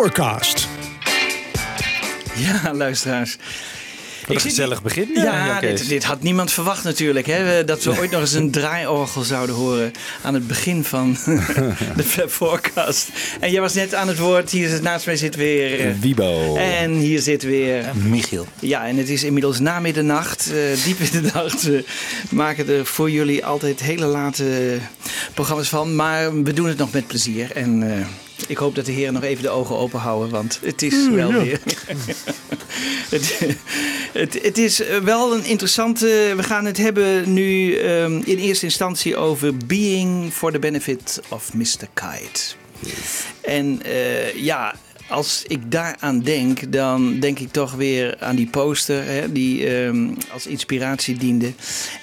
Forecast. Ja, luisteraars. Wat een gezellig begin. Ja, Jan Kees. dit, dit had niemand verwacht natuurlijk. Hè? Dat we ooit nog eens een draaiorgel zouden horen aan het begin van de Fab Forecast. En jij was net aan het woord. Hier zit, naast mij zit weer... eh, Wiebo. En hier zit weer... Michiel. Ja, en het is inmiddels na middernacht, eh, diep in de nacht. We maken er voor jullie altijd hele late programma's van. Maar we doen het nog met plezier. En eh, ik hoop dat de heren nog even de ogen open houden, want het is wel weer... het, het, het is eh, wel een interessante... We gaan het hebben nu ehm, in eerste instantie over Being for the Benefit of Mr. Kite. En eh, ja, als ik daaraan denk, dan denk ik toch weer aan die poster hè, die ehm, als inspiratie diende.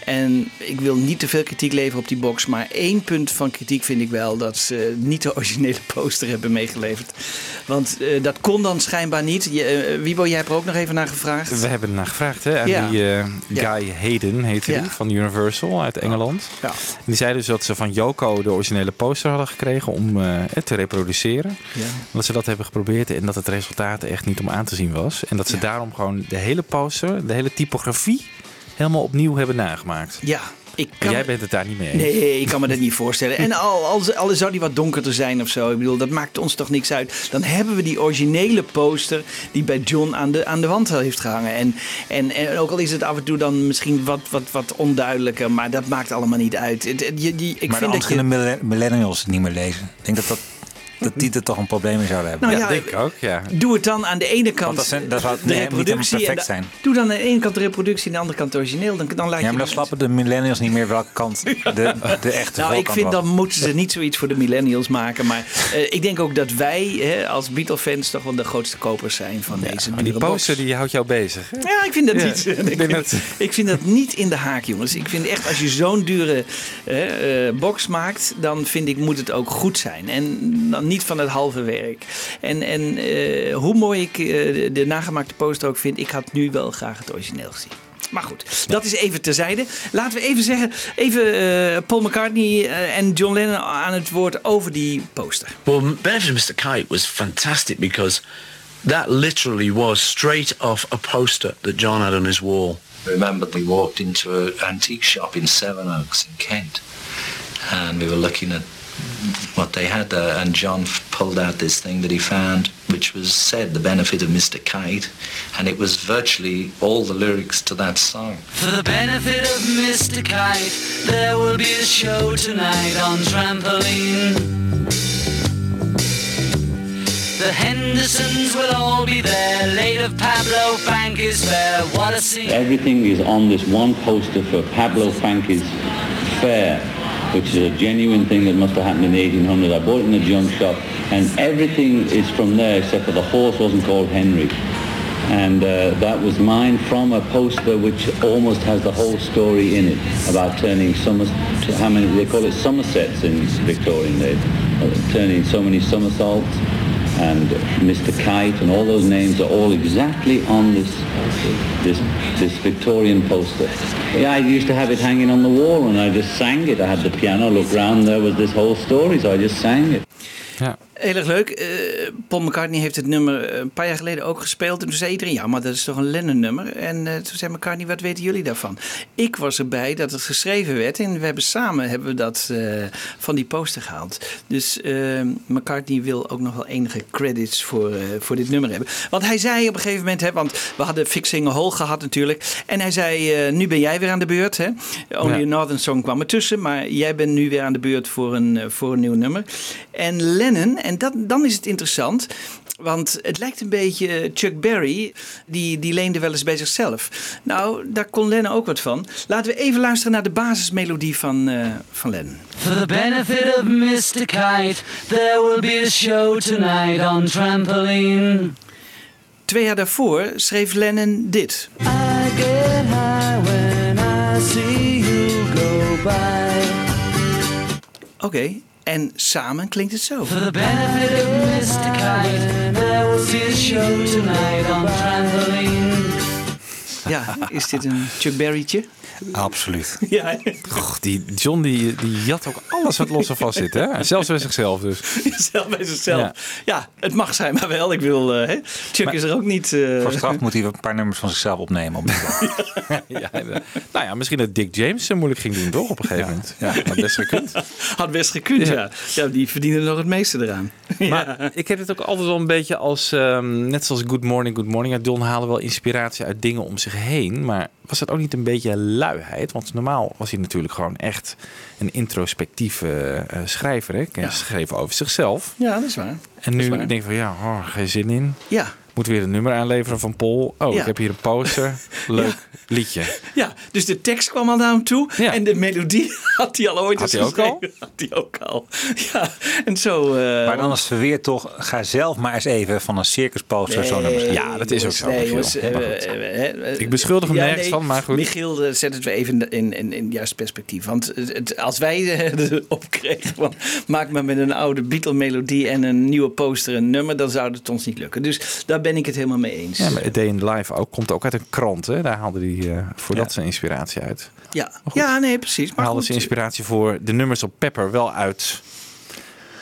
En ik wil niet te veel kritiek leveren op die box, maar één punt van kritiek vind ik wel dat ze niet de originele poster hebben meegeleverd. Want eh, dat kon dan schijnbaar niet. Je, eh, Wiebo, jij hebt er ook nog even naar gevraagd. We hebben er naar gevraagd hè, aan Ja. die eh, Ja. Guy Hayden, Ja. die, van Universal uit Engeland. En die zei dus dat ze van Yoko de originele poster hadden gekregen om het te reproduceren. Ja. Dat ze dat hebben geprobeerd en dat het resultaat echt niet om aan te zien was. En dat ze Ja. daarom gewoon de hele poster, de hele typografie, helemaal opnieuw hebben nagemaakt. Ja, ik kan... jij bent het daar niet mee eens. Nee, ik kan me dat niet voorstellen. En al, al, al zou die wat donkerder zijn of zo, ik bedoel, dat maakt ons toch niks uit. Dan hebben we die originele poster die bij John aan de, aan de wand heeft gehangen. En, en, en ook al is het af en toe dan misschien wat, wat, wat onduidelijker, maar dat maakt allemaal niet uit. Het- het- je- die- ik maar vind dat je. millennials het niet meer lezen. Ik denk dat, dat, dat die er toch een probleem mee zouden hebben. Nou Ja, ja, denk ik ook, ja. Doe het dan aan de ene kant Want dat zijn- dat zou de niet reproductie. perfect en zijn. Doe dan aan de ene kant de reproductie en aan de andere kant het origineel. Dan, dan laat ja, je maar dan slappen de millennials niet meer welke kant de, de echte Nou, ik vind was. dan moeten ze niet zoiets voor de millennials maken. Maar eh, ik denk ook dat wij hè, als Beatle-fans toch wel de grootste kopers zijn van deze Maar die poster die houdt jou bezig. Hè? Ja, ik vind dat Ja, niet. ik vind, dat- ik vind dat niet in de haak, jongens. Ik vind echt, als je zo'n dure eh, box maakt, dan vind ik, moet het ook goed zijn. En dan niet van het halve werk. En, en eh, hoe mooi ik eh, de, nagemaakte poster ook vind, ik had nu wel graag het origineel gezien. Maar goed, dat is even terzijde. Laten we even zeggen, even eh, Paul McCartney en John Lennon aan het woord over die poster. Well, Benefit of Mr. Kite was fantastic because that literally was straight off a poster that John had on his wall. I remember we walked into an antique shop in Sevenoaks in Kent and we were looking at what they had there and John f- pulled out this thing that he found which was said the benefit of Mr. Kite and it was virtually all the lyrics to that song. For the benefit of Mr. Kite, there will be a show tonight on trampoline. The Hendersons will all be there. Late of Pablo Frank is fair. What a scene. Everything is on this one poster for Pablo Franke's Fair, which is a genuine thing that must have happened in the 1800s. I bought it in a junk shop, and everything is from there except for the horse wasn't called Henry. And uh, that was mine from a poster which almost has the whole story in it about turning summer, how many, they call it somersets in Victorian days, uh, turning so many somersaults and Mr. Kite and all those names are all exactly on this this this Victorian poster. Yeah, I used to have it hanging on the wall and I just sang it. I had the piano, looked round, there was this whole story, so I just sang it. Ja. Heel erg leuk. Eh, Paul McCartney heeft het nummer eh, een paar jaar geleden ook gespeeld. En toen zei iedereen, ja, maar dat is toch een Lennon-nummer? En eh, toen zei McCartney, wat weten jullie daarvan? Ik was erbij dat het geschreven werd. En we hebben samen hebben we dat van die poster gehaald. Dus eh, McCartney wil ook nog wel enige credits voor, voor dit nummer hebben. Want hij zei op een gegeven moment, hè, want we hadden Fixing a Hole gehad natuurlijk. En hij zei, nu ben jij weer aan de beurt. Hè? Only Ja. Northern Song kwam ertussen. Maar jij bent nu weer aan de beurt voor een, voor een nieuw nummer. En Lennon, en dat, dan is het interessant. Want het lijkt een beetje Chuck Berry, die, die leende wel eens bij zichzelf. Nou, daar kon Lennon ook wat van. Laten we even luisteren naar de basismelodie van, eh, van Lennon. For the benefit of Mr. Kite, there will be a show tonight on trampoline. Twee jaar daarvoor schreef Lennon dit. I get high when I see you go by. Oké, en samen klinkt het zo. For the benefit of Mr. Kite, there be a show tonight on trampoline. Ja, is dit een Chuck Berrytje? Absoluut. Ja, Och, die John die, die jat ook alles wat los en vast zit. Hè? Zelfs bij zichzelf dus. zelf bij zichzelf. Ja. het mag zijn, maar wel. Ik wil, eh, hè? Chuck is er ook niet... eh, Voor straf moet hij een paar nummers van zichzelf opnemen. Op ja, nou ja, misschien dat Dick James zo moeilijk ging doen, toch? Op een gegeven moment. Ja, dat best gekund. Had best gekund, ja. Ja. ja. die verdienen nog het meeste eraan. Maar ik heb het ook altijd wel een beetje als, ehm, net zoals Good Morning, Good Morning. Don halen wel inspiratie uit dingen om zich heen. Maar was dat ook niet een beetje luiheid? Want normaal was hij natuurlijk gewoon echt een introspectieve eh, schrijver. Hè? Hij schreef over zichzelf. Ja, dat is waar. En nu waar. denk ik van ja, oh, geen zin in. Ja. Moet weer een nummer aanleveren van Paul. Oh, Ja. ik heb hier een poster. Leuk liedje. Ja, dus de tekst kwam al naar hem toe. Ja. En de melodie had hij al ooit Had eens hij ook al? Had hij ook al. Ja, en zo... eh, Maar dan is het weer toch, ga zelf maar eens even van een circusposter zo'n nummer schrijven. Ja, dat is ook zo, Nee, eh, eh, Ik beschuldig hem ja, nergens nee, van, maar goed. Michiel, zet het weer even in, in, in juist perspectief. Want het, als wij erop kregen van... maak maar met een oude Beatle-melodie en een nieuwe poster een nummer... dan zou het ons niet lukken. Dus daar ben ik het helemaal mee eens. Ja, maar A Day in Life ook, komt ook uit een krant. Hè? Daar haalde hij eh, voor dat zijn inspiratie uit. Ja, ja nee, precies. Maar haalde inspiratie voor de nummers op Pepper wel uit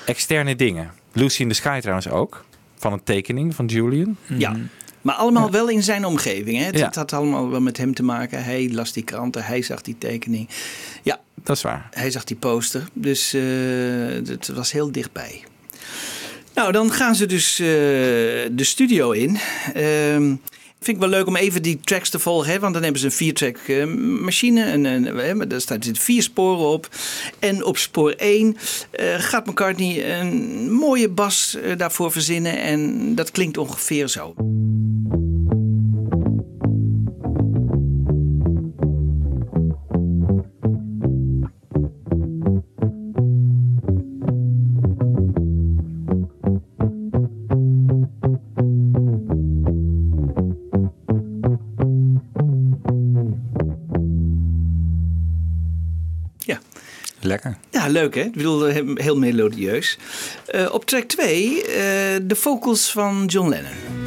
externe dingen. Lucy in the Sky trouwens ook. Van een tekening van Julian. Ja, maar allemaal wel in zijn omgeving. Hè? Het, Ja. had allemaal wel met hem te maken. Hij las die kranten, hij zag die tekening. Ja, Dat is waar. hij zag die poster. Dus eh, het was heel dichtbij. Nou, dan gaan ze dus eh, de studio in. Ehm vind ik wel leuk om even die tracks te volgen. Hè? Want dan hebben ze een viertrack eh, machine. En, en, maar daar staan zitten vier sporen op. En op spoor 1 eh, gaat McCartney een mooie bas eh, daarvoor verzinnen. En dat klinkt ongeveer zo. Lekker. Ja, leuk hè? Ik bedoel, eh, heel melodieus. Eh, op track 2 eh, de vocals van John Lennon.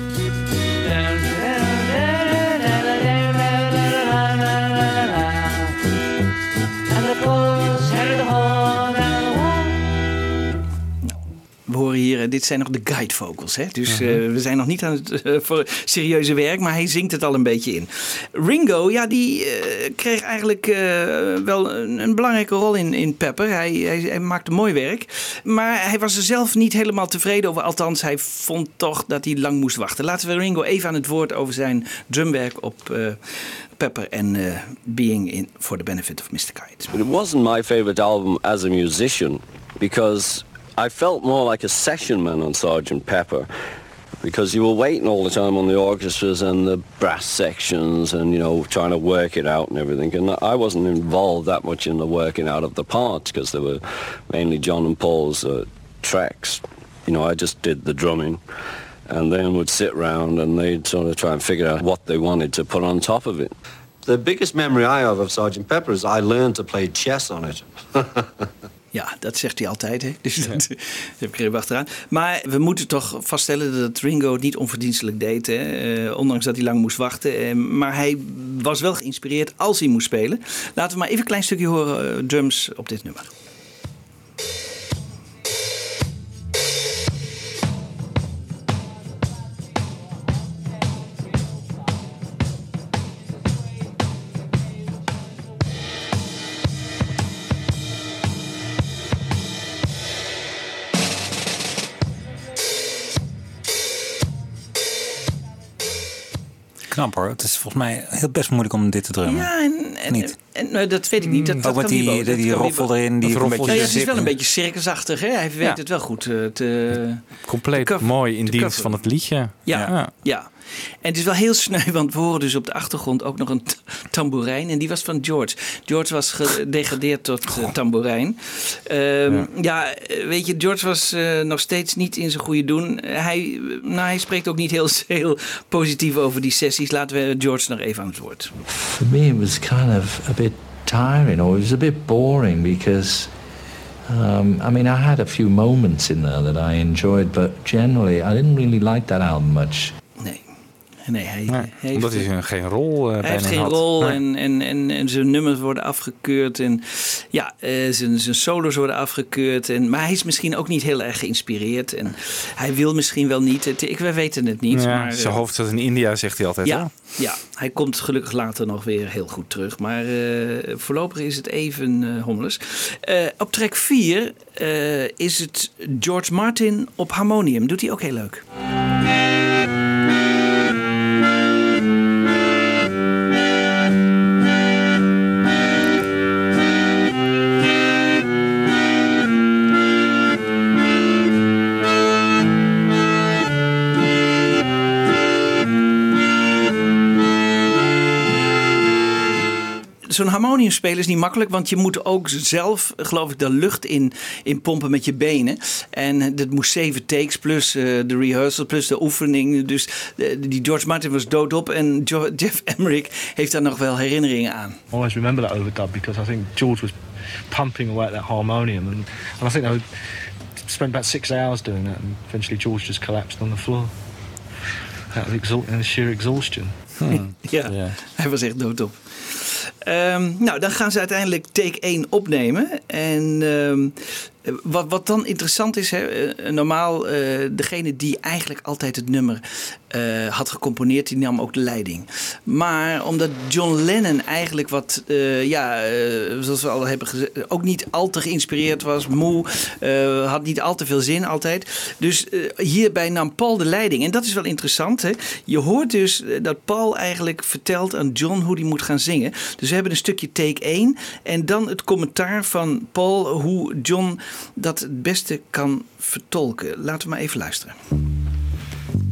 Hier, dit zijn nog de guide vocals. Hè? Dus eh, we zijn nog niet aan het eh, voor serieuze werk, maar hij zingt het al een beetje in. Ringo, ja, die eh, kreeg eigenlijk eh, wel een, een belangrijke rol in, in Pepper. Hij, hij, hij maakte mooi werk. Maar hij was er zelf niet helemaal tevreden over. Althans, hij vond toch dat hij lang moest wachten. Laten we Ringo even aan het woord over zijn drumwerk op eh, Pepper en eh, Being in for the Benefit of Mr. Kite. But it wasn't my favorite album as a musician because I felt more like a session man on Sgt. Pepper because you were waiting all the time on the orchestras and the brass sections and, you know, trying to work it out and everything. And I wasn't involved that much in the working out of the parts because they were mainly John and Paul's uh, tracks. You know, I just did the drumming and then would sit round and they'd sort of try and figure out what they wanted to put on top of it. The biggest memory I have of Sergeant Pepper is I learned to play chess on it. Ja, dat zegt hij altijd. Hè? Dus dat heb ik er even achteraan. Maar we moeten toch vaststellen dat Ringo het niet onverdienstelijk deed. Hè? Eh, ondanks dat hij lang moest wachten. Eh, maar hij was wel geïnspireerd als hij moest spelen. Laten we maar even een klein stukje horen eh, drums op dit nummer. Knap hoor. Het is volgens mij heel best moeilijk om dit te drummen. Ja, en, en, Niet. En, nou, dat weet ik niet. Dat, Mm, dat met die- die kan roffel erin, die roffel- beetje Ja, het is wel een beetje circusachtig. Hè? Hij weet Ja. het wel goed eh, te... Compleet te cover- mooi in dienst van het liedje. Ja, ja. En het is wel heel sneu, want we horen dus op de achtergrond ook nog een tamboerijn. En die was van George. George was gedegradeerd tot eh, tamboerijn. Ehm, ja. eh, weet je, George was eh, nog steeds niet in zijn goede doen. Eh, hij, nou, hij spreekt ook niet heel, heel positief over die sessies. Laten we George nog even aan het woord. For me, it was kind of a bit tiring, or it was a bit boring because, um, I mean, I had a few moments in there that I enjoyed, but generally, I didn't really like that album much. Nee. Hij, Nee, heeft, omdat hij geen rol eh Hij heeft geen had. rol Nee. en, en, en, en zijn nummers worden afgekeurd. En ja, eh, zijn, zijn solos worden afgekeurd. En, maar hij is misschien ook niet heel erg geïnspireerd. En hij wil misschien wel niet. Het, ik, wij weten het niet. Ja, maar, zijn eh, hoofd zat in India, zegt hij altijd. hè? ja, ja, hij komt gelukkig later nog weer heel goed terug. Maar eh, voorlopig is het even eh hommeles. Eh, op track 4 is het George Martin op harmonium. Doet hij ook heel leuk. Zo'n harmoniumspelen is niet makkelijk, want je moet ook zelf, geloof ik, de lucht in, in pompen met je benen. En dat moest zeven takes plus eh, de rehearsal plus de oefening. Dus eh, die George Martin was doodop en Jo- Jeff Emmerich heeft daar nog wel herinneringen aan. I always remember that overdub because I think George was pumping away at that harmonium, and, and I think they spent about six hours doing that, and eventually George just collapsed on the floor out of sheer exhaustion. Ja, hij was echt doodop. Ehm, nou, dan gaan ze uiteindelijk take 1 opnemen. En ehm, wat, wat dan interessant is, hè, eh, normaal eh, degene die eigenlijk altijd het nummer eh, had gecomponeerd, die nam ook de leiding. Maar omdat John Lennon eigenlijk wat, ja, zoals we al hebben gezegd, ook niet al te geïnspireerd was, moe, had niet al te veel zin altijd. Dus hierbij nam Paul de leiding. En dat is wel interessant. Hè? Je hoort dus dat Paul eigenlijk vertelt aan John hoe hij moet gaan zingen. Dus we hebben een stukje take 1 en dan het commentaar van Paul hoe John dat het beste kan vertolken. Laten we maar even luisteren.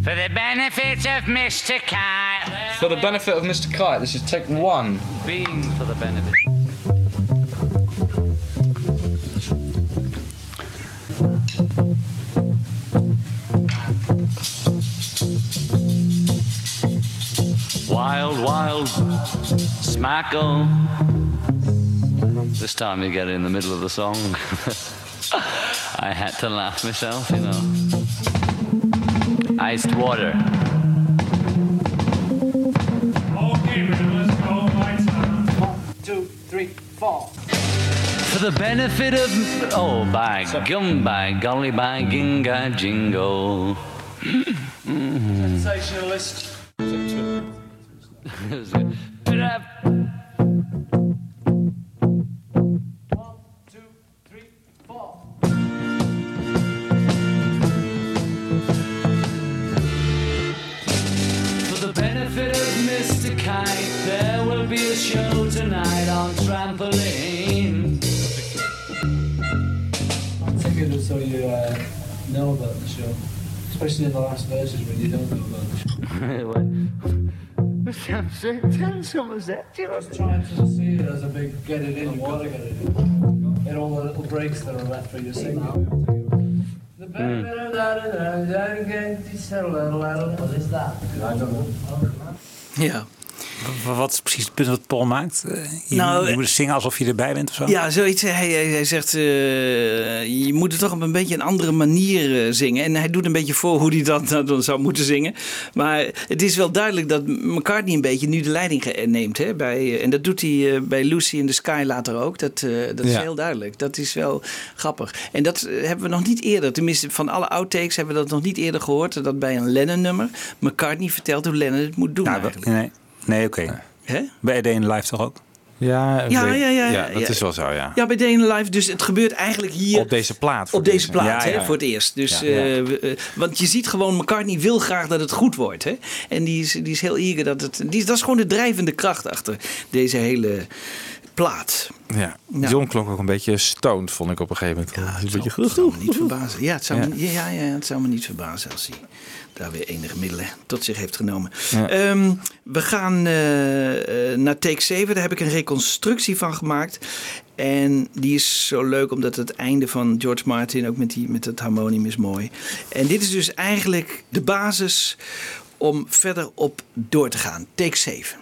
For the benefit of Mr. Kite. For the benefit of Mr. Kite, this is take one. Being for the benefit. Wild, wild smackle. This time you get in the middle of the song. I had to laugh myself, you know. Iced water. Okay, let's go. Lights on. Two, three, four. For the benefit of oh by gum by golly by ginga jingo. Sensationalist. especially in the last verses when you don't know about the show. Tell someone's that. I was trying to see it as a big get it in, you want to get it in. In all the little breaks that are left for you singing. Hmm. What is that? I don't know. Ja. Wat is precies het punt wat Paul maakt? Eh, Je, Nou, je moet zingen alsof je erbij bent of zo? Ja, zoiets. Hij, zegt, eh, je moet het toch op een beetje een andere manier eh, zingen. En hij doet een beetje voor hoe hij dat nou dan zou moeten zingen. Maar het is wel duidelijk dat McCartney een beetje nu de leiding neemt. Hè? Bij, en dat doet hij bij Lucy in the Sky later ook. Dat, eh, dat is Ja. heel duidelijk. Dat is wel grappig. En dat hebben we nog niet eerder, tenminste van alle outtakes hebben we dat nog niet eerder gehoord. Dat bij een Lennon-nummer McCartney vertelt hoe Lennon het moet doen Nou, eigenlijk. nee, nee oké. Hè? Bij Life toch ook? Ja, Ja, ja, ja, ja, dat ja. is wel zo, ja. Ja, bij the Life. Dus het gebeurt eigenlijk hier. Op deze plaat. voor Op deze plaat, Ja, hè, ja. voor het eerst. Dus, Ja, ja. eh, eh, want je ziet gewoon, McCartney wil graag dat het goed wordt. Hè? En die is, die is heel eager dat het... Die, is- dat is gewoon de drijvende kracht achter deze hele plaat. Ja. Nou. John klonk ook een beetje stoned, vond ik op een gegeven moment. een beetje Het zou me niet verbazen. Ja, het zou, Ja. Me, ja, ja, het zou me niet verbazen als hij daar weer enige middelen tot zich heeft genomen. Ja. Ehm, we gaan eh, eh, naar take 7. Daar heb ik een reconstructie van gemaakt. En die is zo leuk omdat het einde van George Martin, ook met, die, met het harmonium, is mooi. En dit is dus eigenlijk de basis om verder op door te gaan. Take 7.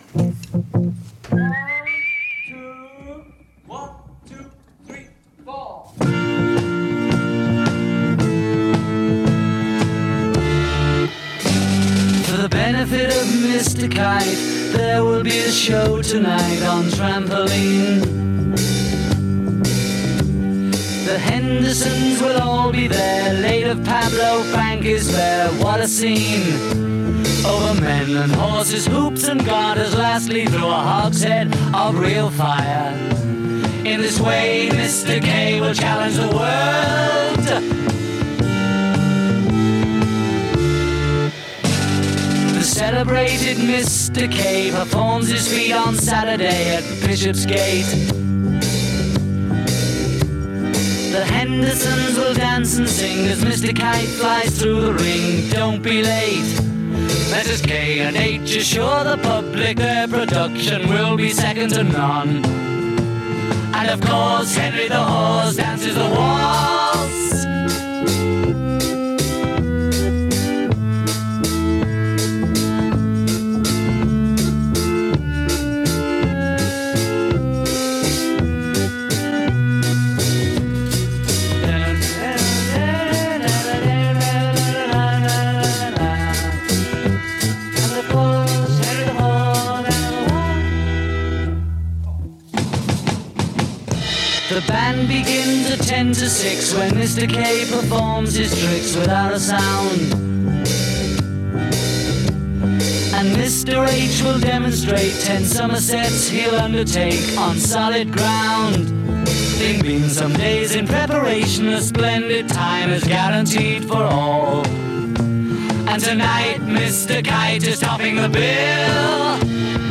Mr. Kite, there will be a show tonight on trampoline. The Hendersons will all be there. Late of Pablo Frank is there. What a scene! Over men and horses, hoops and garters. Lastly, through a hogshead of real fire. In this way, Mr. K will challenge the world. Celebrated Mr. K performs his feat on Saturday at Bishopsgate. The Hendersons will dance and sing as Mr. Kite flies through the ring. Don't be late. Messrs. K and H assure the public their production will be second to none. And of course, Henry the Horse dances the waltz. 10 to 6 when Mr. K performs his tricks without a sound. And Mr. H will demonstrate 10 somersets he'll undertake on solid ground. There've been some days in preparation, a splendid time is guaranteed for all. And tonight, Mr. Kite is topping the bill.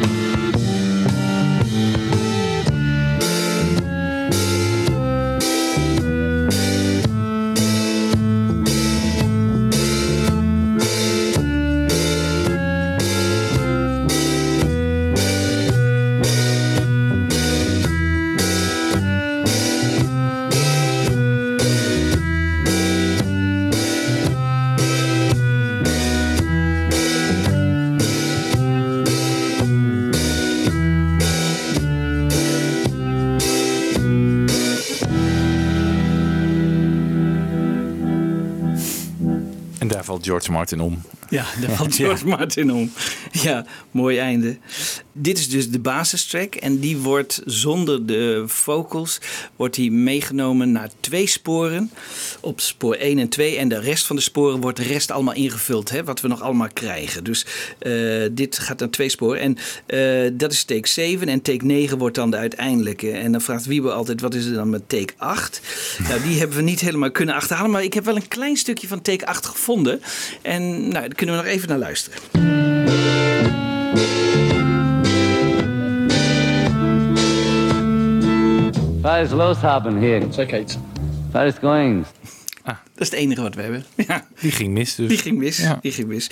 George Martin om. Ja, daar valt George Martin om. Ja, mooi einde. Dit is dus de basistrack en die wordt zonder de vocals wordt die meegenomen naar twee sporen. Op spoor 1 en 2 en de rest van de sporen wordt de rest allemaal ingevuld, hè, wat we nog allemaal krijgen. Dus eh, dit gaat naar twee sporen en eh, dat is take 7 en take 9 wordt dan de uiteindelijke. En dan vraagt Wiebe altijd wat is er dan met take 8? nou, die hebben we niet helemaal kunnen achterhalen, maar ik heb wel een klein stukje van take 8 gevonden. En nou, daar kunnen we nog even naar luisteren. Waar is los haben hier? Zeker. Waar is going? Dat is het enige wat we hebben. Ja. Die ging mis dus. Die ging mis. Ja. Die ging mis.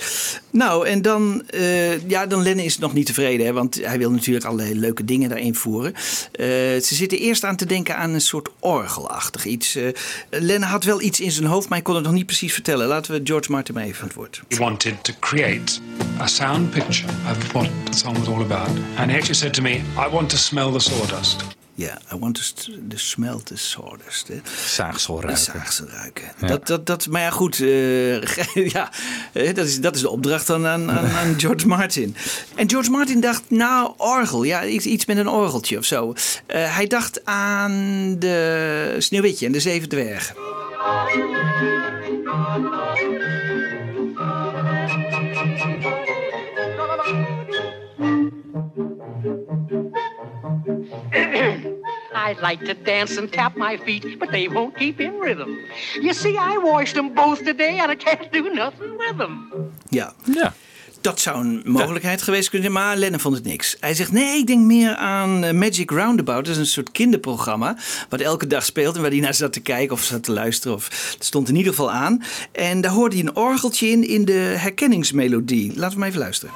Nou, en dan, eh ja, dan Lennon is nog niet tevreden, hè, want hij wil natuurlijk allerlei leuke dingen daarin voeren. Eh, ze zitten eerst aan te denken aan een soort orgelachtig iets. Eh Lennon had wel iets in zijn hoofd, maar hij kon het nog niet precies vertellen. Laten we George Martin maar even aan het woord. He wanted to create a sound picture of what the song was all about. And he actually said to me, I want to smell the sawdust. Ja, I want to the smell the sawdust. Hè. Zaagsel ruiken. zaagsel ruiken. Ja. Dat, dat, dat, maar ja, goed. eh, ja, dat, is, dat is de opdracht dan aan, aan, aan George Martin. En George Martin dacht, nou, orgel. Ja, iets, iets met een orgeltje of zo. Eh, hij dacht aan de Sneeuwwitje en de Zeven Dwergen. I'd like to dance and tap my feet, but they won't keep in rhythm. You see, I washed them both today and I can't do nothing with them. Ja. ja. Dat zou een mogelijkheid geweest kunnen zijn, maar Lennon vond het niks. Hij zegt, nee, ik denk meer aan eh, Magic Roundabout. Dat is een soort kinderprogramma, wat elke dag speelt... en waar hij naar zat te kijken of zat te luisteren. Of, het stond in ieder geval aan. En daar hoorde hij een orgeltje in, in de herkenningsmelodie. Laten we maar even luisteren.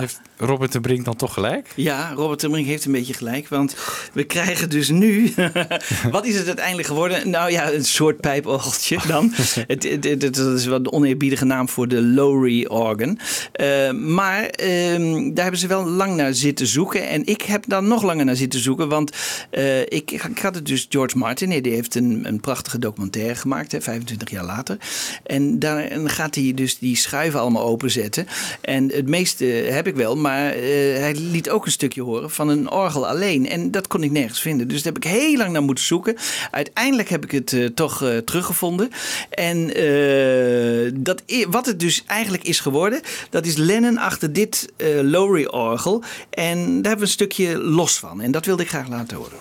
Heeft Robert de Brink dan toch gelijk? Ja, Robert de Brink heeft een beetje gelijk. Want we krijgen dus nu. wat is het uiteindelijk geworden? Nou ja, een soort pijporgeltje dan. het, het, het- het is wel de oneerbiedige naam voor de Lowry organ. Eh, maar ehm, daar hebben ze wel lang naar zitten zoeken. En ik heb daar nog langer naar zitten zoeken. Want eh, ik, ik had het dus George Martin. Die heeft een, een prachtige documentaire gemaakt, hè, 25 jaar later. En daar gaat hij dus die schuiven allemaal openzetten. En het meeste heb ik wel, maar eh, hij liet ook een stukje horen van een orgel alleen. En dat kon ik nergens vinden. Dus daar heb ik heel lang naar moeten zoeken. Uiteindelijk heb ik het eh, toch eh, teruggevonden. En dat, wat het dus eigenlijk is geworden, dat is Lennon achter dit Lowry-orgel. En daar hebben we een stukje los van. En dat wilde ik graag laten horen.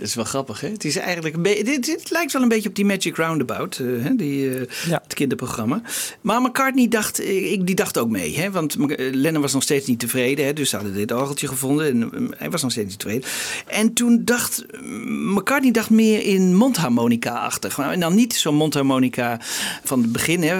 Dat is wel grappig, hè? Het is eigenlijk. Dit, dit lijkt wel een beetje op die Magic Roundabout, hè? Die, eh, het kinderprogramma. Maar McCartney dacht, eh, ik, die dacht ook mee, hè? Want Lennon was nog steeds niet tevreden, hè? Dus ze hadden dit orgeltje gevonden en eh, hij was nog steeds niet tevreden. En toen dacht mm, McCartney dacht meer in mondharmonica-achtig. Maar En dan niet zo'n mondharmonica van het begin, hè?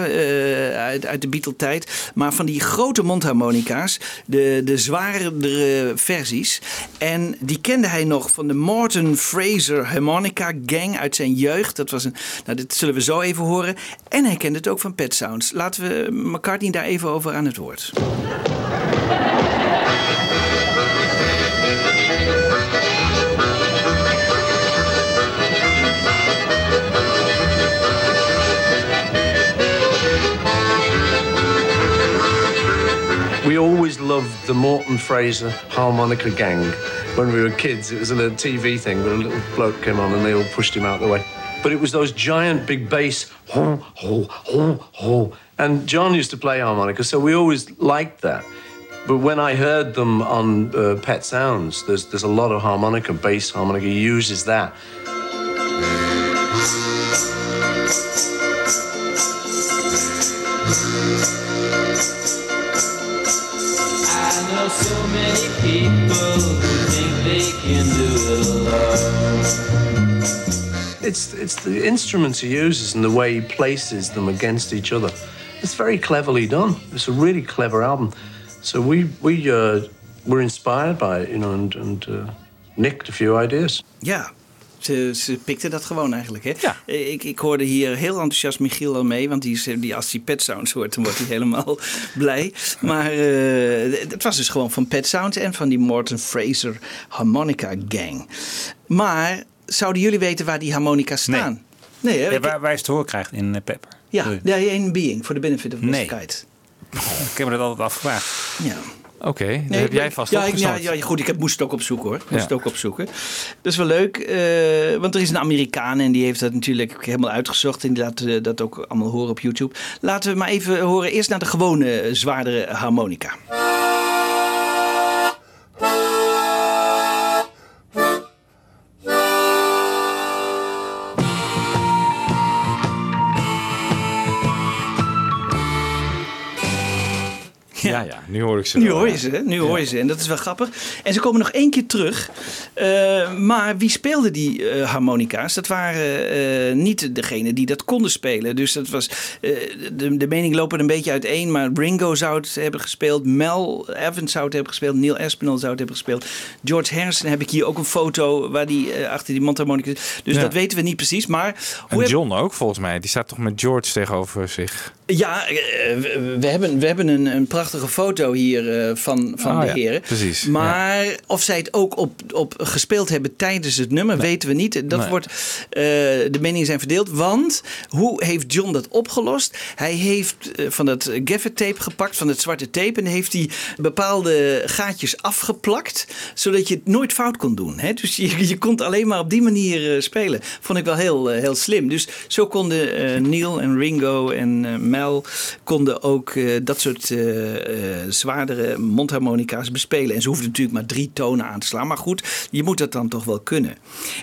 uit, uit de Beatle-tijd, maar van die grote mondharmonica's, de, de zwaardere versies. En die kende hij nog van de Morton Fraser Harmonica Gang uit zijn jeugd. Dat was een, nou, dit zullen we zo even horen. En hij kende het ook van Pet Sounds. Laten we McCartney daar even over aan het woord. We always loved the Morton Fraser harmonica gang. When we were kids, it was a little TV thing where a little bloke came on and they all pushed him out the way. But it was those giant big bass, ho, ho, ho, ho. And John used to play harmonica, so we always liked that. But when I heard them on uh, Pet Sounds, there's, there's a lot of harmonica, bass harmonica. He uses that. I know so many people It's, it's the instruments he uses and the way he places them against each other. It's very cleverly done. It's a really clever album. So we, we uh, were inspired by it, you know, and, and uh, nicked a few ideas. Ja, ze, ze pikte dat gewoon eigenlijk. Hè? Eh, Ik, ik hoorde hier heel enthousiast Michiel al mee. Want die, als hij Pet Sounds hoort, dan wordt hij helemaal blij. Maar eh, het was dus gewoon van Pet Sounds en van die Morton Fraser Harmonica Gang. Maar zouden jullie weten waar die harmonica's staan? Nee, hè? Ja, waar, waar je het te horen krijgt in eh, Pepper. ja, Sorry. ja, in Being, voor de benefit of Nee. Mr. Kite. Ik heb me dat altijd afgevraagd. Ja. Oké, dat Nee, heb jij vast ja, ik- opgezocht. ja, ja, goed, ik heb, moest het ook opzoeken hoor. Moest Ja. het ook opzoeken. Dat is wel leuk, eh, want er is een Amerikaan en die heeft dat natuurlijk helemaal uitgezocht. En die laat eh, dat ook allemaal horen op YouTube. Laten we maar even horen eerst naar de gewone zwaardere harmonica. Ja, ja, nu hoor ik ze Nu wel, hoor je ja. ze, nu hoor je ze. En dat is wel grappig. En ze komen nog één keer terug. Eh, maar wie speelde die eh, harmonica's? Dat waren eh, niet degene die dat konden spelen. Dus dat was, de, de mening lopen een beetje uiteen. Maar Ringo zou het hebben gespeeld. Mel Evans zou het hebben gespeeld. Neil Aspinall zou het hebben gespeeld. George Harrison heb ik hier ook een foto waar die achter die mondharmonica. Dus dat weten we niet precies. Maar En heb- John ook volgens mij. Die staat toch met George tegenover zich. ja, we, we hebben, we hebben een, een prachtige foto hier eh, van, van Oh de ja, heren. precies, Maar of zij het ook op, op gespeeld hebben tijdens het nummer, weten we niet. Dat Nee. wordt, eh, de meningen zijn verdeeld. Want hoe heeft John dat opgelost? Hij heeft eh, van dat gaffer tape gepakt, van het zwarte tape. En heeft hij bepaalde gaatjes afgeplakt. Zodat je het nooit fout kon doen. Hè? Dus je, je kon alleen maar op die manier spelen. Vond ik wel heel, heel slim. Dus zo konden Neil en Ringo en Mel konden ook dat soort eh, zwaardere mondharmonica's bespelen. En ze hoefden natuurlijk maar drie tonen aan te slaan. Maar goed, je moet dat dan toch wel kunnen.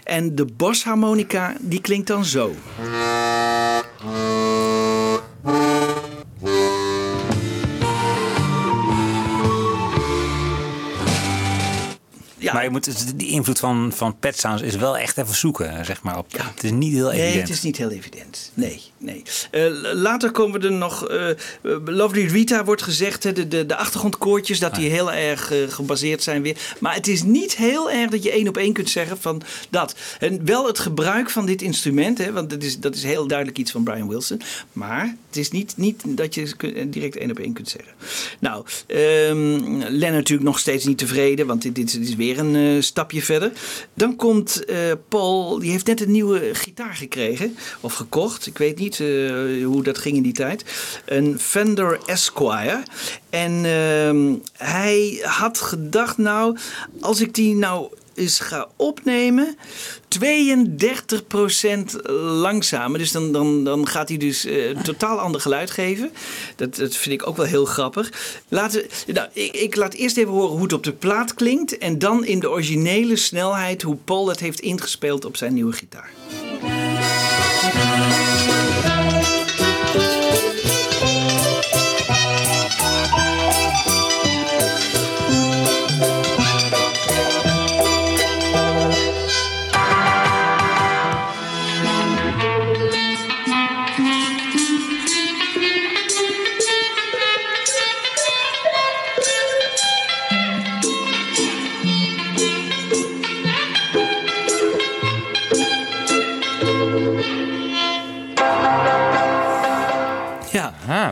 En de bosharmonica, die klinkt dan zo. Maar je moet, die invloed van, van Pet Sounds is wel echt even zoeken, zeg maar. Op. Het is niet heel evident. Nee, het is niet heel evident. Nee, nee. Eh, later komen er nog... eh, eh, Lovely Rita wordt gezegd, de, de, de achtergrondkoortjes... dat die heel erg gebaseerd zijn weer. Maar het is niet heel erg dat je één op één kunt zeggen van dat. En wel het gebruik van dit instrument, hè, want dat is, dat is heel duidelijk iets van Brian Wilson. Maar het is niet, niet dat je direct één op één kunt zeggen. Nou, ehm Len natuurlijk nog steeds niet tevreden... want dit, dit is weer een stapje verder. Dan komt Paul, die heeft net een nieuwe gitaar gekregen. Of gekocht, ik weet niet eh, hoe dat ging in die tijd. Een Fender Esquire. En ehm, hij had gedacht, nou, als ik die nou eens ga opnemen, 32% langzamer. Dus dan, dan, dan gaat hij dus eh, een totaal ander geluid geven. Dat, dat vind ik ook wel heel grappig. Laten, nou, ik, ik laat eerst even horen hoe het op de plaat klinkt. En dan in de originele snelheid hoe Paul dat heeft ingespeeld op zijn nieuwe gitaar.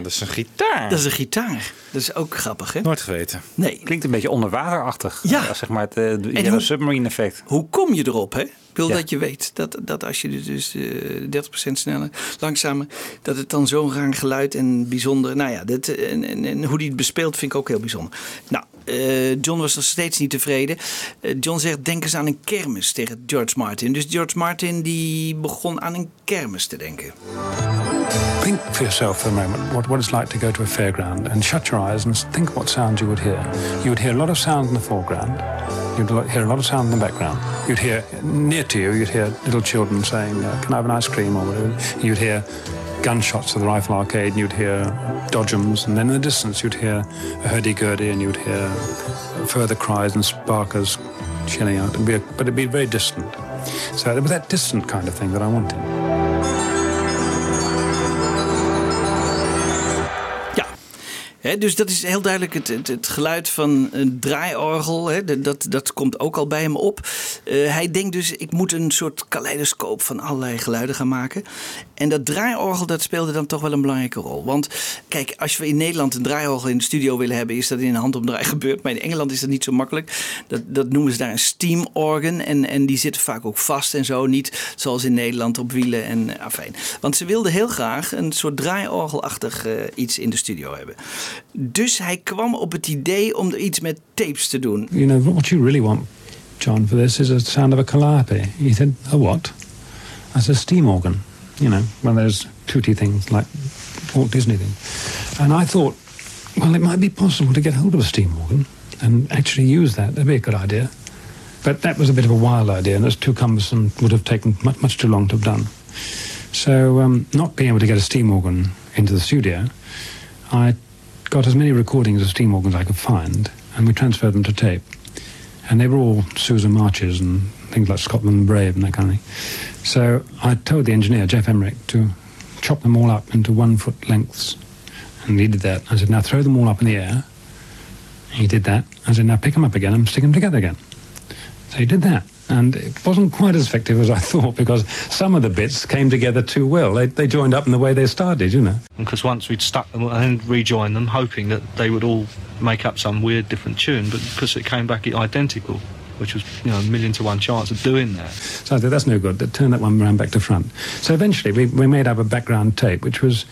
Dat is een gitaar. Dat is een gitaar. Dat is ook grappig, hè? Nooit geweten. Nee. Klinkt een beetje onderwaterachtig. Ja. Zeg maar het eh, de hoe- Submarine effect. Hoe kom je erop, hè? Ik wil Ja. dat je weet dat, dat als je dus eh 30% sneller, langzamer, dat het dan zo'n raar geluid en bijzonder. Nou ja, dit, en, en, en hoe die het bespeelt vind ik ook heel bijzonder. Nou, eh, John was nog steeds niet tevreden. Eh, John zegt: denk eens aan een kermis tegen George Martin. Dus George Martin die begon aan een kermis te denken. Think for yourself for a moment what, what it's like to go to a fairground and shut your eyes and think what sounds you would hear. You would hear a lot of sound in the foreground. You'd hear a lot of sound in the background. You'd hear near to you, you'd hear little children saying, uh, "Can I have an ice cream?" or. You'd hear gunshots to the rifle arcade, and you'd hear dodgems, and then in the distance you'd hear a hurdy-gurdy, and you'd hear further cries and sparkers chilling out. It'd a, but it'd be very distant. So it was that distant kind of thing that I wanted. Dus dat is heel duidelijk het, het, geluid van een draaiorgel. Dat, dat komt ook al bij hem op. Eh, hij denkt dus, ik moet een soort kaleidoscoop van allerlei geluiden gaan maken. En dat draaiorgel, dat speelde dan toch wel een belangrijke rol. Want kijk, als we in Nederland een draaiorgel in de studio willen hebben... is dat in een handomdraai gebeurd. Maar in Engeland is dat niet zo makkelijk. Dat, dat noemen ze daar een steam organ. En, en die zitten vaak ook vast en zo. Niet zoals in Nederland op wielen en eh, afijn. Want ze wilden heel graag een soort draaiorgelachtig eh, iets in de studio hebben. Dus hij kwam op het idee om er iets met tapes te doen. You know, what you really want, John, for this is a sound of a calliope. He said, a what? I said, steam organ. You know, one of those tooty things like Walt Disney thing. And I thought, well, it might be possible to get hold of a steam organ and actually use that. That'd be a good idea. But that was a bit of a wild idea, and it's too cumbersome. Would have taken much, much too long to have done. So, um, not being able to get a steam organ into the studio, I got as many recordings of steam organs I could find, and we transferred them to tape. And they were all Susan Marches and things like Scotland Brave and that kind of thing. So I told the engineer, Jeff Emmerich, to chop them all up into one foot lengths. And he did that. I said, now throw them all up in the air. He did that. I said, now pick them up again and stick them together again. So he did that. And it wasn't quite as effective as I thought because some of the bits came together too well. They, they joined up in the way they started, you know. Because once we'd stuck them and then rejoined them, hoping that they would all make up some weird different tune, but because it came back identical, which was you know a million to one chance of doing that. So I said, that's no good. Turn that one round back to front. So eventually we, we made up a background tape which was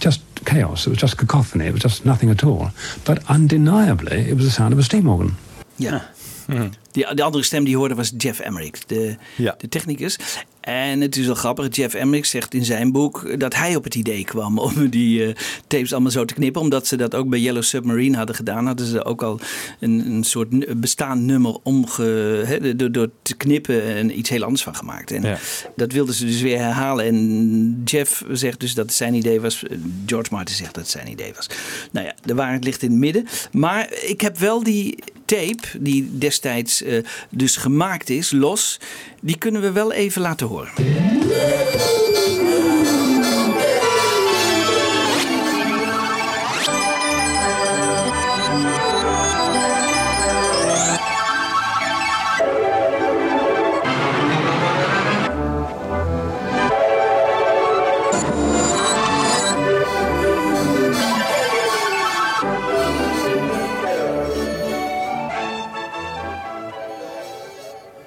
just chaos. It was just cacophony. It was just nothing at all. But undeniably, it was the sound of a steam organ. Ja. Hmm. Die, de andere stem die hoorde was Jeff Emmerich, de, Ja. de technicus. En het is wel grappig, Jeff Emmerich zegt in zijn boek dat hij op het idee kwam om die eh, tapes allemaal zo te knippen. Omdat ze dat ook bij Yellow Submarine hadden gedaan. Hadden ze ook al een, een soort bestaand nummer omge, door, door te knippen en iets heel anders van gemaakt. En Ja. dat wilden ze dus weer herhalen. En Jeff zegt dus dat het zijn idee was. George Martin zegt dat het zijn idee was. Nou ja, de waarheid ligt in het midden. Maar ik heb wel die tape, die destijds eh, dus gemaakt is, los. Die kunnen we wel even laten horen.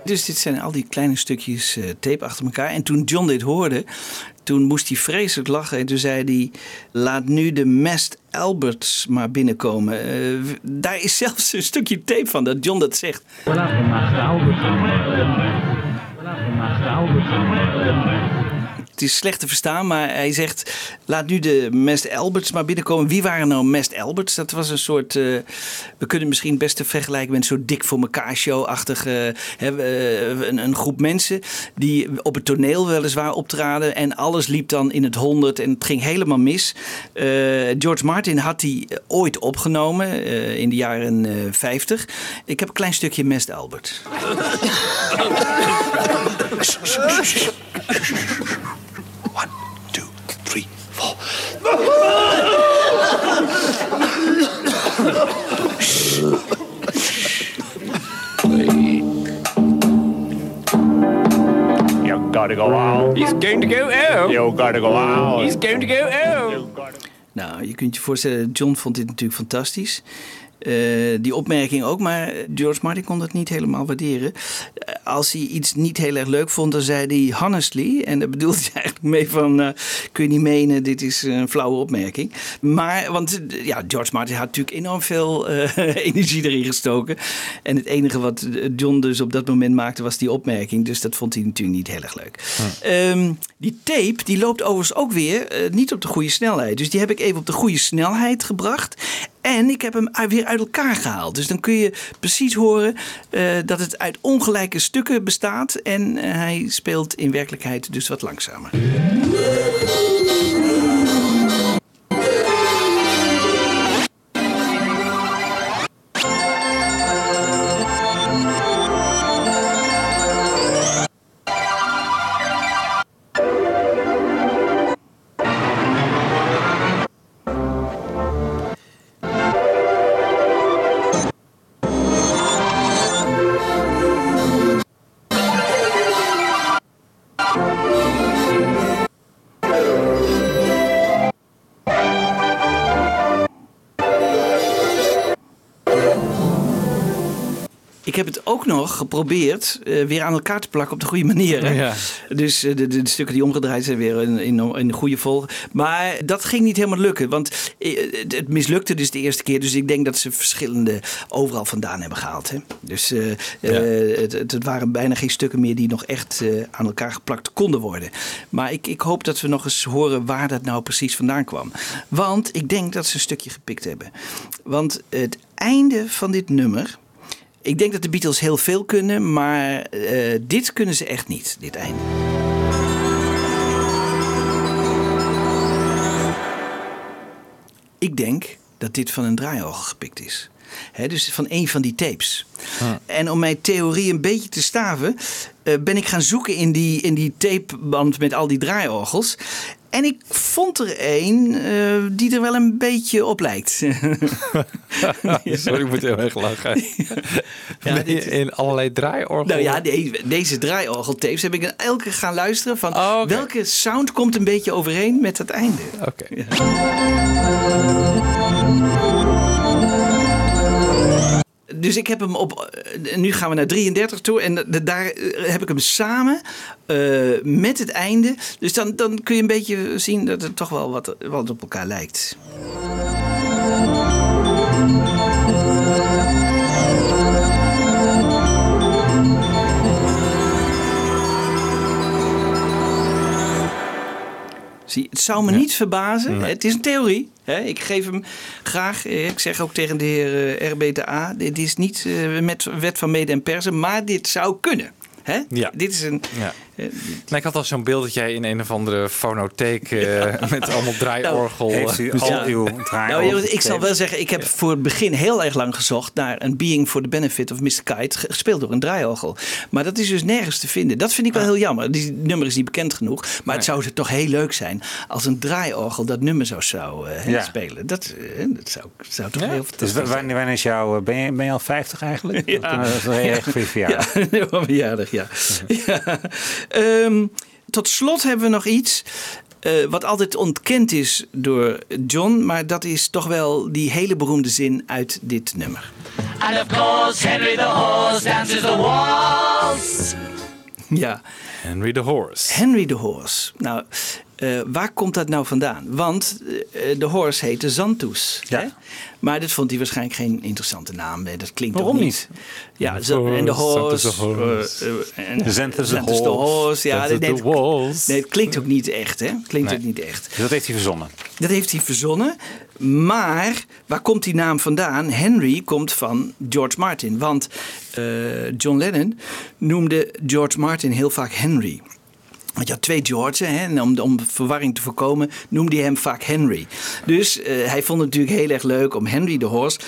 Dus dit zijn al die kleine stukjes eh, tape achter elkaar. En toen John dit hoorde, toen moest hij vreselijk lachen. En toen zei hij, laat nu de Mest Alberts maar binnenkomen. Eh, daar is zelfs een stukje tape van dat John dat zegt. Het is slecht te verstaan, maar hij zegt: laat nu de Mest Alberts maar binnenkomen. Wie waren nou Mest Alberts? Dat was een soort. eh, we kunnen misschien best te vergelijken met een soort dik voor elkaar show-achtige. hè, eh, een, een groep mensen die op het toneel weliswaar optraden. En alles liep dan in het honderd en het ging helemaal mis. Eh, George Martin had die ooit opgenomen eh, in de jaren eh 50. Ik heb een klein stukje Mest Albert. You gotta go out. He's going to go out. You gotta go out. He's going to go out. Nou, je kunt je voorstellen, John vond dit natuurlijk fantastisch. Eh, die opmerking ook, maar George Martin kon dat niet helemaal waarderen. Eh, als hij iets niet heel erg leuk vond, dan zei hij honestly. En daar bedoelt hij eigenlijk mee van, eh, kun je niet menen, dit is een flauwe opmerking. Maar, want ja, George Martin had natuurlijk enorm veel energie erin gestoken. En het enige wat John dus op dat moment maakte, was die opmerking. Dus dat vond hij natuurlijk niet heel erg leuk. Ehm, die tape, die loopt overigens ook weer niet op de goede snelheid. Dus die heb ik even op de goede snelheid gebracht. En ik heb hem weer uit elkaar gehaald. Dus dan kun je precies horen eh, dat het uit ongelijke stukken bestaat. En eh, hij speelt in werkelijkheid dus wat langzamer. Geprobeerd eh, weer aan elkaar te plakken op de goede manier. hè. Ja. Dus eh, de, de, stukken die omgedraaid zijn weer in, in, in de goede volg. Maar dat ging niet helemaal lukken. Want eh, het, het mislukte dus de eerste keer. Dus ik denk dat ze verschillende overal vandaan hebben gehaald. Hè. Dus eh, het, het, waren bijna geen stukken meer die nog echt aan elkaar geplakt konden worden. Maar ik, ik hoop dat we nog eens horen waar dat nou precies vandaan kwam. Want ik denk dat ze een stukje gepikt hebben. Want het einde van dit nummer. Ik denk dat de Beatles heel veel kunnen, maar eh, dit kunnen ze echt niet, dit einde. Ik denk dat dit van een draaiorgel gepikt is. Dus van een van die tapes. En om mijn theorie een beetje te staven, eh, ben ik gaan zoeken in die, in die tapeband met al die draaiorgels. En ik vond er één eh, die er wel een beetje op lijkt. Sorry, ik moet heel erg lachen. Ja, dit- in allerlei draaiorgel. Nou ja, de- deze draaiorgeltapes heb ik in elke gaan luisteren van welke sound komt een beetje overeen met het einde. Oké. Dus ik heb hem op. eh, Nu gaan we naar 33 toe. En da- daar eh, heb ik hem samen eh, met het einde. Dus dan, dan kun je een beetje zien dat het toch wel wat, wat op elkaar lijkt. Zie, het zou me niet verbazen. Het is een theorie. Ik geef hem graag. eh, Ik zeg ook tegen de heer eh, RBTA. Dit is niet eh, met wet van mede en persen. Maar dit zou kunnen. Ja. Dit is een. Ja. Nou, ik had al zo'n beeld dat jij in een of andere fonotheek eh, met allemaal draaiorgel. Heeft u eh, al uw Nou, draaiorgel jongens, ik zal wel zeggen, ik heb voor het begin heel erg lang gezocht naar een Being for the Benefit of Mr. Kite, ge- gespeeld door een draaiorgel. Maar dat is dus nergens te vinden. Dat vind ik wel heel jammer. Die nummer is niet bekend genoeg. Maar het zou toch heel leuk zijn als een draaiorgel dat nummer zo zou eh, Ja. spelen. Dat, eh, dat zou, zou toch heel Dus fantastisch zijn. wanneer, wanneer is jouw... eh, Ben je, ben je al 50 eigenlijk? Ja. Dat is wel heel erg voor je verjaardag. Ja, mijn verjaardag, ja. ja. Ehm, tot slot hebben we nog iets. eh, wat altijd ontkend is door John, maar dat is toch wel die hele beroemde zin uit dit nummer. And of course, Henry the horse dances the waltz. Ja. Henry the Horse. Henry the Horse. Nou, eh, waar komt dat nou vandaan? Want eh, de horse heette Zantus. Hè? Maar dat vond hij waarschijnlijk geen interessante naam. Nee, dat klinkt Waarom ook niet? Ja, en de horse. Zantus the horse. eh, eh. Ja, nee, the waltz. nee, het klinkt ook niet echt. Hè? Klinkt Nee. ook niet echt. Dus dat heeft hij verzonnen. Dat heeft hij verzonnen. Maar waar komt die naam vandaan? Henry komt van George Martin. Want eh, John Lennon noemde George Martin heel vaak Henry. Want je had twee George's, hè, en om, om verwarring te voorkomen noemde hij hem vaak Henry. Dus eh, hij vond het natuurlijk heel erg leuk om Henry de Horse.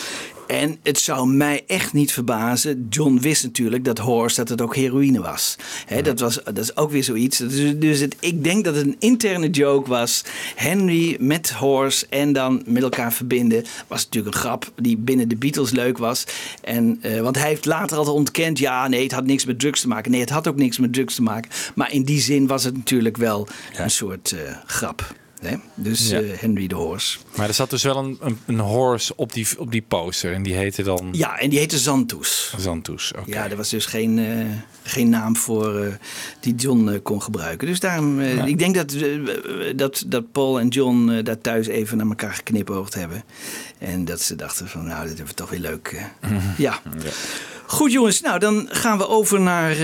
En het zou mij echt niet verbazen. John wist natuurlijk dat horse dat het ook heroïne was. Dat, was dat is ook weer zoiets. Dus, dus het, ik denk dat het een interne joke was. Henry met horse en dan met elkaar verbinden. Was natuurlijk een grap die binnen de Beatles leuk was. En, eh, want hij heeft later altijd ontkend. Ja, nee, het had niks met drugs te maken. Nee, het had ook niks met drugs te maken. Maar in die zin was het natuurlijk wel een soort eh, grap. Hè? Dus Ja. eh, Henry de Horse. Maar er zat dus wel een, een, een horse op die, op die poster. En die heette dan... Ja, en die heette Zantus. Zantus, oké. Ja, er was dus geen, eh, geen naam voor eh, die John kon gebruiken. Dus daarom, Ja. ik denk dat, dat, dat Paul en John daar thuis even naar elkaar geknipoogd hebben. En dat ze dachten van, nou, dit hebben we toch weer leuk. eh. ja. Goed jongens, nou dan gaan we over naar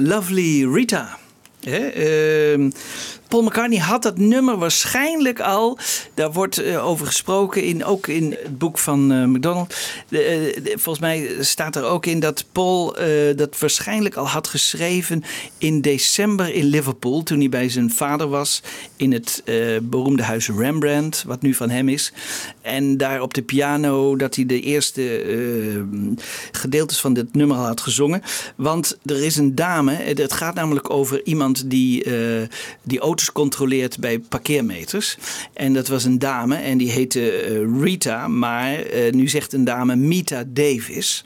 Lovely Rita. Hè? ehm, Paul McCartney had dat nummer waarschijnlijk al. Daar wordt eh, over gesproken, in, ook in het boek van eh McDonald. Eh, volgens mij staat er ook in dat Paul eh, dat waarschijnlijk al had geschreven in december in Liverpool. Toen hij bij zijn vader was in het beroemde huis Rembrandt, wat nu van hem is. En daar op de piano dat hij de eerste gedeeltes van dit nummer al had gezongen. Want er is een dame, het gaat namelijk over iemand die, die controleert bij parkeermeters. En dat was een dame en die heette eh, Rita, maar eh, nu zegt een dame Mita Davis.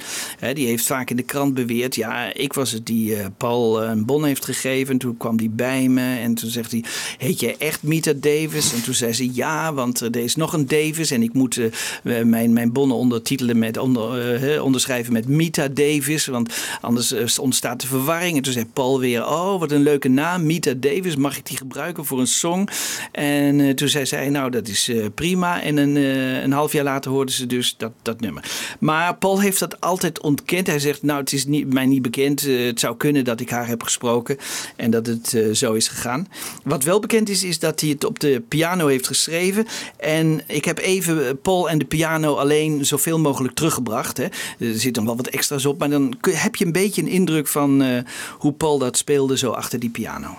Die heeft vaak in de krant beweerd, ja, ik was het die eh, Paul een bon heeft gegeven. En toen kwam die bij me en toen zegt hij, heet jij echt Mita Davis? En toen zei ze, ja, want er is nog een Davis en ik moet mijn, mijn bonnen ondertitelen met, onder, onderschrijven met Mita Davis, want anders ontstaat de verwarring. En toen zei Paul weer, oh, wat een leuke naam, Mita Davis, mag ik die gebruiken voor een song? En eh, toen zei zij, nou, dat is eh, prima. En een, eh, een half jaar later hoorden ze dus dat, dat nummer. Maar Paul heeft dat altijd ontkend. Hij zegt, nou, het is niet, mij niet bekend. Het zou kunnen dat ik haar heb gesproken en dat het zo is gegaan. Wat wel bekend is, is dat hij het op de piano heeft geschreven. En ik heb even Paul en de piano alleen zoveel mogelijk teruggebracht. Hè. Er zit nog wel wat extra's op, maar dan heb je een beetje een indruk van hoe Paul dat speelde zo achter die piano.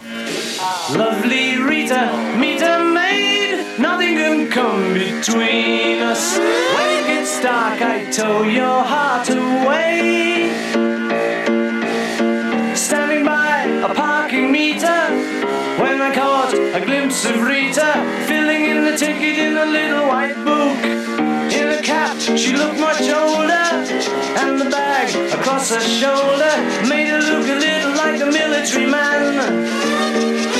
Rita, meet a maid. Nothing can come between us. When it gets dark, I tow your heart away. Standing by a parking meter, when I caught a glimpse of Rita, filling in the ticket in a little white book. In a cap, she looked much older, and the bag across her shoulder made her look a little like a military man.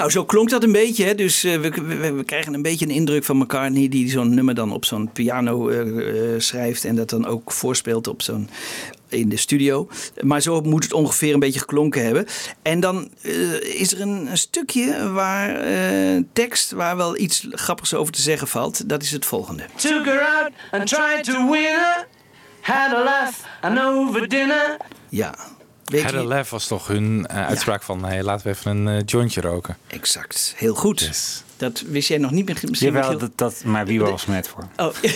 Nou, zo klonk dat een beetje. Hè? Dus eh, we, we, we krijgen een beetje een indruk van McCartney... die zo'n nummer dan op zo'n piano eh, eh, schrijft... en dat dan ook voorspeelt op zo'n in de studio. Maar zo moet het ongeveer een beetje geklonken hebben. En dan is er een, een stukje waar tekst... waar wel iets grappigs over te zeggen valt. Dat is het volgende. Took her out and tried to win her. Had a laugh and over dinner. Ja. Had was toch hun eh, uitspraak van... Hey, laten we even een eh, jointje roken. Exact. Heel goed. Dat wist jij nog niet meer. Misschien Jawel, dat, dat, maar wie was met voor? Oh.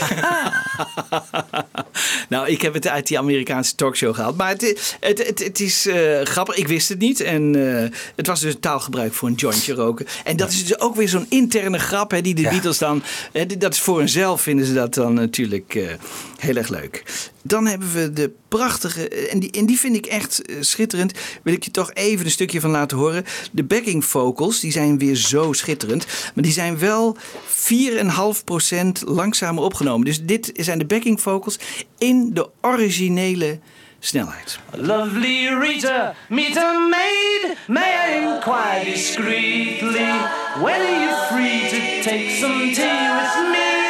nou, ik heb het uit die Amerikaanse talkshow gehaald. Maar het, het, het, het is eh, grappig. Ik wist het niet. En eh, het was dus taalgebruik voor een jointje roken. En dat is dus ook weer zo'n interne grap hè, die de Ja. Beatles dan... Hè, dat is voor hunzelf vinden ze dat dan natuurlijk eh, heel erg leuk. Dan hebben we de prachtige... En die, en die vind ik echt schitterend. Wil ik je toch even een stukje van laten horen. De backing vocals, die zijn weer zo schitterend. Maar die zijn wel 4,5% langzamer opgenomen. Dus dit zijn de backing vocals in de originele snelheid. Lovely Rita, meet a maid. May I inquire discreetly? Are you free to take some tea with me?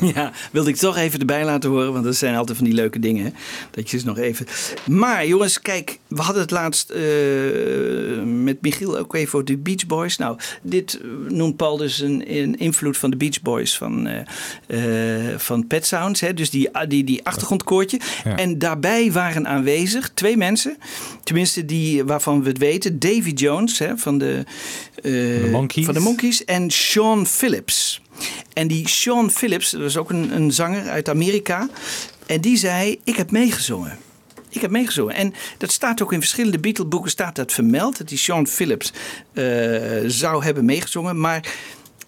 Ja, wilde ik toch even erbij laten horen, want dat zijn altijd van die leuke dingen. hè. Dat je ze nog even. Maar jongens, kijk, we hadden het laatst eh, met Michiel ook even over de Beach Boys. Nou, dit noemt Paul dus een, een invloed van de Beach Boys van, eh, eh, van Pet Sounds. Hè? Dus die, die, die achtergrondkoortje. Ja. En daarbij waren aanwezig twee mensen, tenminste die waarvan we het weten: Davy Jones hè, van de, eh, Monkees. van de Monkees en Sean Phillips. En die Sean Phillips, dat was ook een, een zanger uit Amerika. En die zei: Ik heb meegezongen. Ik heb meegezongen. En dat staat ook in verschillende Beatle-boeken staat dat vermeld. Dat die Sean Phillips eh, zou hebben meegezongen. Maar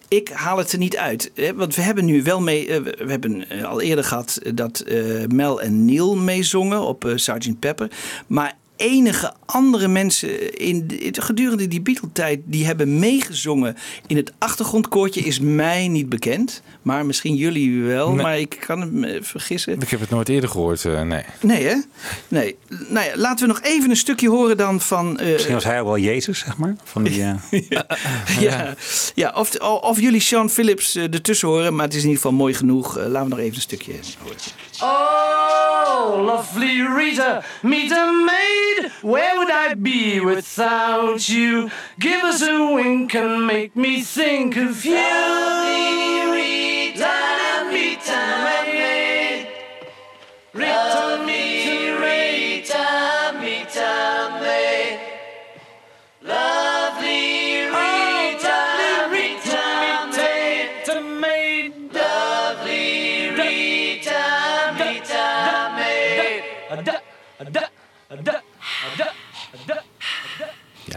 ik haal het er niet uit. Want we hebben nu wel mee. eh, we hebben eh, al eerder gehad dat Mel en Neil meezongen op Sgt. Pepper. Maar enige andere mensen in de- gedurende die Beatle-tijd die hebben meegezongen in het achtergrondkoortje is mij niet bekend. Maar misschien jullie wel, Nee. maar ik kan het me vergissen. Ik heb het nooit eerder gehoord, eh, nee. Nee, hè? Nee. Nou ja, laten we nog even een stukje horen dan van. eh, Misschien was hij ook wel Jezus, zeg maar. Van die, eh, ja, ja of, of jullie Sean Phillips eh, ertussen horen, maar het is in ieder geval mooi genoeg. Eh, laten we nog even een stukje horen. Oh, lovely Rita, meet a maid. Where would I be without you? Give us a wink and make me think of you.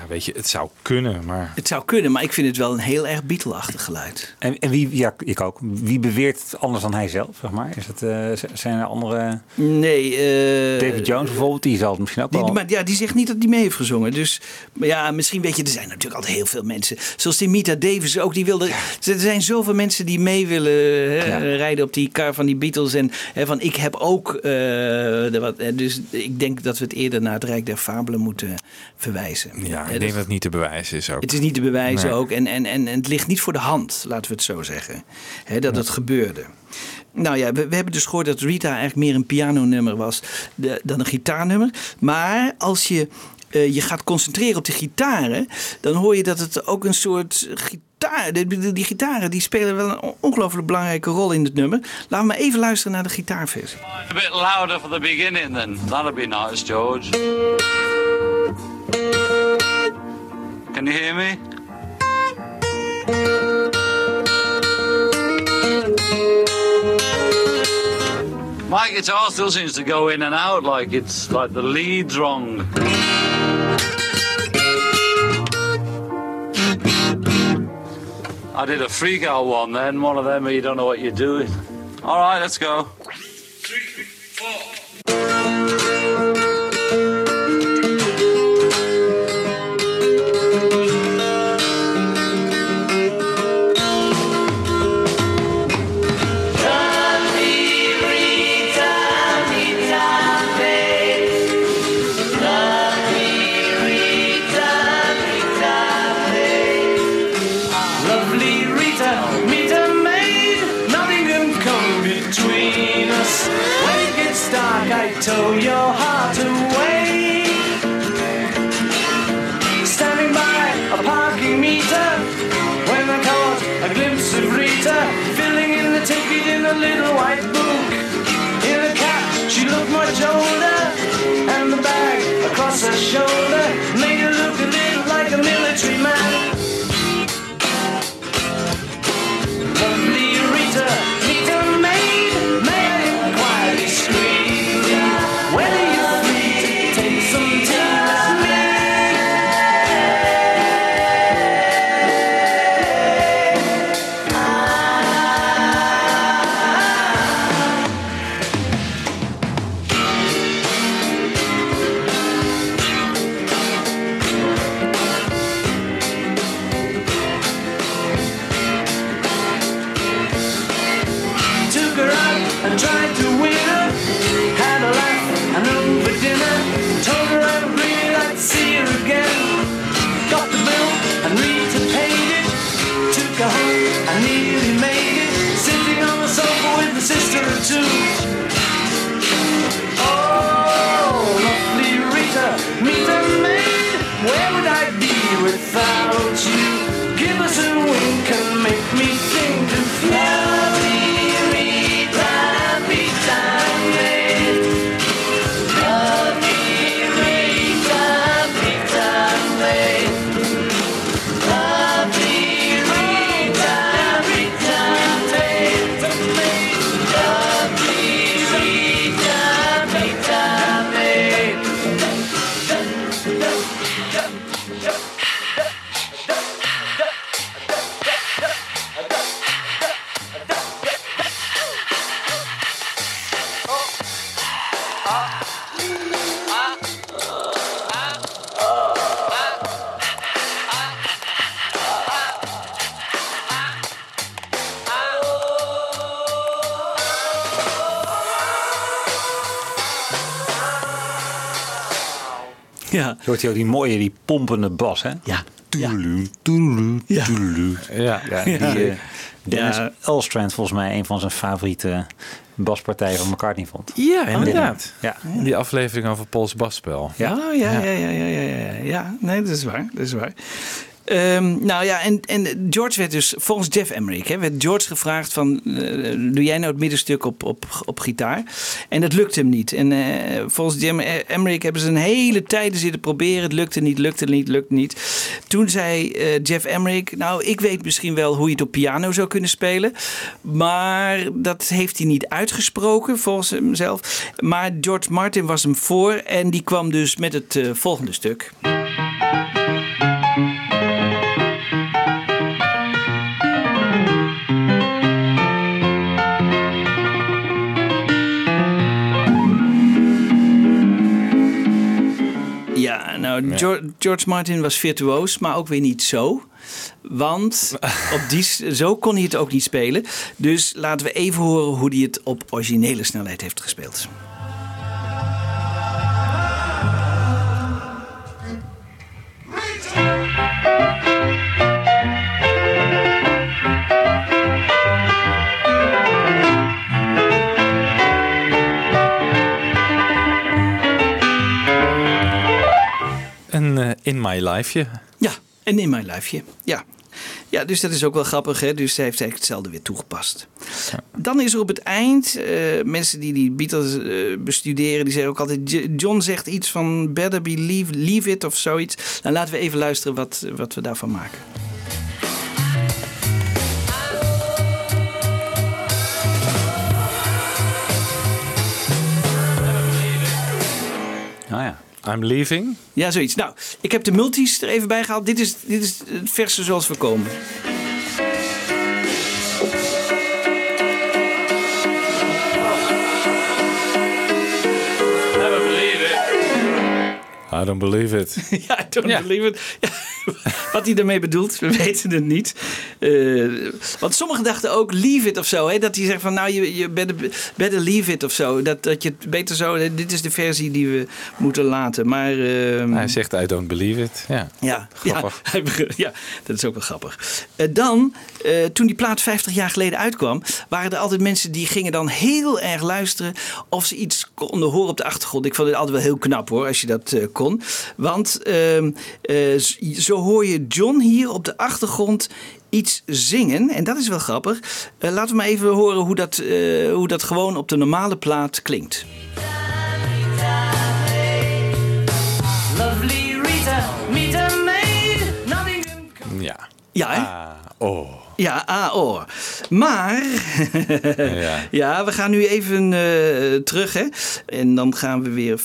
Weet je, het zou kunnen, maar... Het zou kunnen, maar ik vind het wel een heel erg Beatle-achtig geluid. en, en wie, ja, ik ook. Wie beweert het anders dan hij zelf, zeg maar? Is het, eh, zijn er andere... Nee. eh, David Jones bijvoorbeeld, die zal het misschien ook Die, wel... maar ja, die zegt niet dat hij mee heeft gezongen. Dus maar ja, misschien weet je, er zijn natuurlijk altijd heel veel mensen. Zoals die Mita Davis ook, die wilde. Er zijn zoveel mensen die mee willen hè, Ja. rijden op die kar van die Beatles. En hè, van ik heb ook. eh, de wat, hè, dus ik denk dat we het eerder naar het Rijk der Fabelen moeten verwijzen. Ja, ik denk dat het niet te bewijzen is ook. het is niet te bewijzen Nee. ook. En, en, en, en het ligt niet voor de hand, laten we het zo zeggen. Hè, dat het gebeurde. Nou ja, we, we hebben dus gehoord dat Rita eigenlijk meer een pianonummer was de- dan een gitaarnummer. Maar als je eh, je gaat concentreren op de gitaren, dan hoor je dat het ook een soort gitaar. Die, die, die gitaren die spelen wel een on- ongelooflijk belangrijke rol in het nummer. Laten we maar even luisteren naar de gitaarversie. A bit louder for the beginning then. That'll be nice, George. Can you hear me? My guitar still seems to go in and out like it's like the lead's wrong. I did a freak out one then, one of them you don't know what you're doing. All right, let's go. Lovely little white book. In a cap, she looked much older, and the bag across her shoulder Ja. Je hoort hier ook die mooie, die pompende bas, hè? Ja. Toedeloe, toedeloe, toedeloe. Ja. Ja, die eh, Dennis Ja. Elstrand volgens mij een van zijn favoriete baspartijen van McCartney vond. Ja, inderdaad. Ja. Die aflevering over Pools basspel. Ja, oh, ja, ja, ja, ja, ja, ja, ja. Nee, dat is waar. Dat is waar. Ehm, nou ja, en, en George werd dus, volgens Jeff Emmerich, hè, werd George gevraagd van, eh, doe jij nou het middenstuk op, op, op gitaar? En dat lukte hem niet. En eh, volgens Jim Emmerich hebben ze een hele tijd zitten proberen. Het lukte niet, lukte niet, lukte niet. Toen zei eh, Jeff Emmerich, nou, ik weet misschien wel hoe je het op piano zou kunnen spelen. Maar dat heeft hij niet uitgesproken, volgens hemzelf. Maar George Martin was hem voor en die kwam dus met het volgende stuk. Nou, Ja. George, George Martin was virtuoos, maar ook weer niet zo. Want op die, zo kon hij het ook niet spelen. Dus laten we even horen hoe hij het op originele snelheid heeft gespeeld. In My Lifeje. Ja, en in mijn lijfje. Ja. Ja, dus dat is ook wel grappig. Hè? Dus hij heeft eigenlijk hetzelfde weer toegepast. Dan is er op het eind, eh, mensen die die Beatles eh, bestuderen, die zeggen ook altijd... John zegt iets van better believe leave it of zoiets. Dan laten we even luisteren wat, wat we daarvan maken. I'm leaving. Ja, zoiets. Nou, ik heb de multis er even bij gehaald. Dit is, dit is het verse zoals we komen. I don't believe it. ja, I don't believe it. Ja, wat hij daarmee bedoelt, we weten het niet. Eh, want sommigen dachten ook leave it of zo. Hè? Dat hij zegt van nou, je, je better, better leave it of zo. Dat, dat je het beter zo... Dit is de versie die we moeten laten. Maar... ehm, Hij zegt I don't believe it. Ja, Ja, grappig. Ja, ja, dat is ook wel grappig. Eh, dan, eh, toen die plaat 50 jaar geleden uitkwam, waren er altijd mensen die gingen dan heel erg luisteren of ze iets konden horen op de achtergrond. Ik vond het altijd wel heel knap hoor, als je dat eh, kon. Want ehm, eh, zo hoor je John hier op de achtergrond iets zingen. En dat is wel grappig. Eh, laten we maar even horen hoe dat, eh, hoe dat gewoon op de normale plaat klinkt. Lovely Rita, meet a maid. Nothing Ja. Ja, hè? Ah, oh. Ja, ah, oh. Maar, Ja. ja, we gaan nu even eh, terug, hè. En dan gaan we weer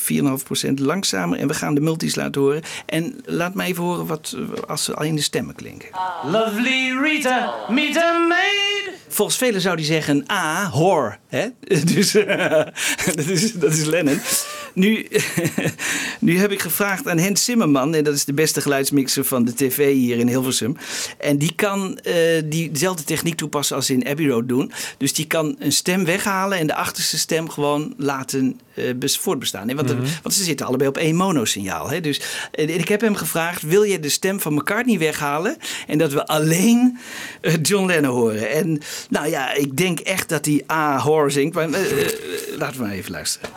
4,5% langzamer en we gaan de multis laten horen. En laat me even horen wat, als ze alleen de stemmen klinken. Lovely Rita, meet a. Volgens velen zou die zeggen A, hoor. Hè? Dus dat, is, dat is Lennon. Nu, nu heb ik gevraagd aan Hens Zimmerman, en dat is de beste geluidsmixer van de tv hier in Hilversum. En die kan eh, die, dezelfde techniek toepassen als in Abbey Road doen. Dus die kan een stem weghalen en de achterste stem gewoon laten eh, bes- voortbestaan. Want, Mhm. want ze zitten allebei op één monosignaal. Hè? Dus ik heb hem gevraagd, wil je de stem van McCartney weghalen? En dat we alleen eh, John Lennon horen. En nou ja, ik denk echt dat hij A, hoor zingt. Maar eh, eh, laten we maar even luisteren.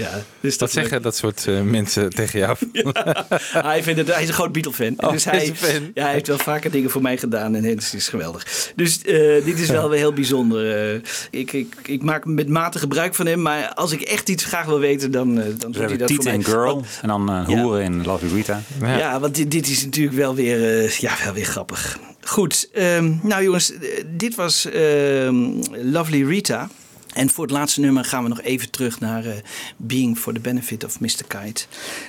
Ja, dus Dat zeggen dat soort eh, mensen tegen jou. hij, vindt het, hij is een groot Beatle-fan. Oh, dus hij fan. Ja, hij heeft wel vaker dingen voor mij gedaan en het is geweldig. Dus eh, dit is wel weer heel bijzonder. Eh, ik, ik, ik maak met mate gebruik van hem, maar als ik echt iets graag wil weten, dan, eh, dan Dus doet hij dat voor mij. en Girl Want- en dan eh Ja. Hoeren in Lovely Rita. Ja, want dit, dit is natuurlijk wel weer, eh, ja, wel weer grappig. Goed, ehm, nou jongens, dit was ehm, Lovely Rita. En voor het laatste nummer gaan we nog even terug naar eh, Being for the Benefit of Mr. Kite.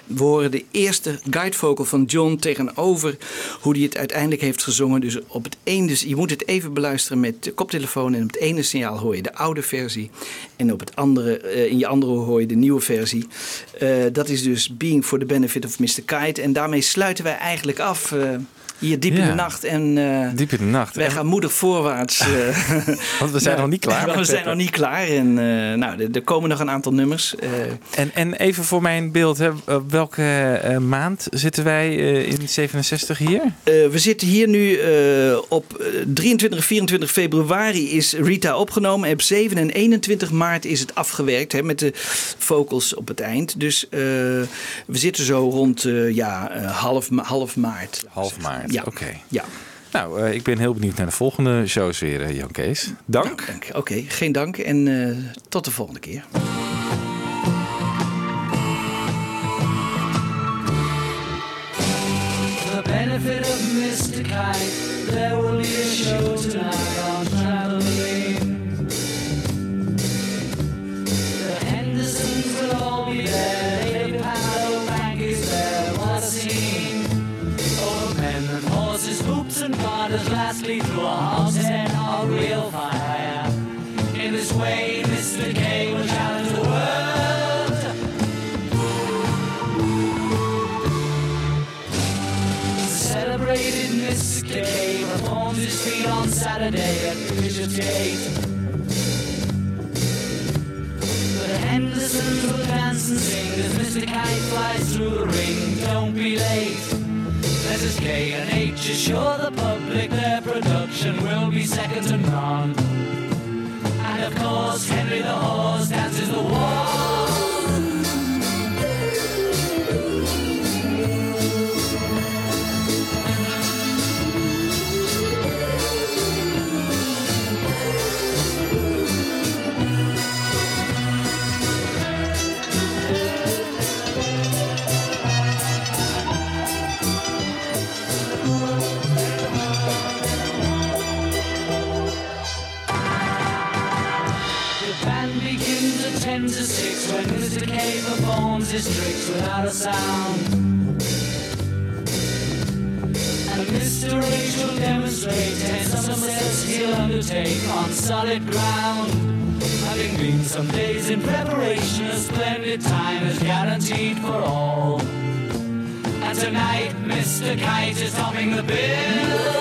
We horen de eerste guide vocal van John tegenover hoe hij het uiteindelijk heeft gezongen. Dus op het ene, dus je moet het even beluisteren met de koptelefoon. En op het ene signaal hoor je de oude versie. En op het andere, eh, in je andere oor hoor je de nieuwe versie. Eh, dat is dus Being for the Benefit of Mr. Kite. En daarmee sluiten wij eigenlijk af. Hier diep in de nacht. En eh, Diep in de nacht. wij gaan moedig voorwaarts. eh, Want we zijn Ja, nog niet klaar. We zijn nog niet klaar. En eh, nou, er, komen nog een aantal nummers. En, en even voor mijn beeld, hè, welke maand zitten wij in 67 hier? We zitten hier nu op eh, 23 en 24 februari is Rita opgenomen. En op 7 en 21 maart is het afgewerkt hè, met de vocals op het eind. Dus we zitten zo rond ja, half, half maart. Half maart, Ja. oké. Ja. Nou, eh, ik ben heel benieuwd naar de volgende shows weer, eh, Jan Kees. Dank. Dank. Oké, geen dank. En eh, tot de volgende keer. The benefit of Mr. Kite, there will be a show tonight on and garters, lastly through a hogshead of real fire. In this way, Mr. K will challenge the world. Celebrated Mr. K performs his feat on Saturday at Bishopsgate. The Hendersons will dance and sing as Mr. Kite flies through the ring. Don't be late. Mrs. K and H assure the public their production will be second to none. And And of course, Henry the horse dances the waltz. Without a sound. And Mr. Will demonstrate ten somersaults he'll undertake on solid ground. Having been some days in preparation, a splendid time is guaranteed for all. And tonight, Mr. Kite is topping the bill.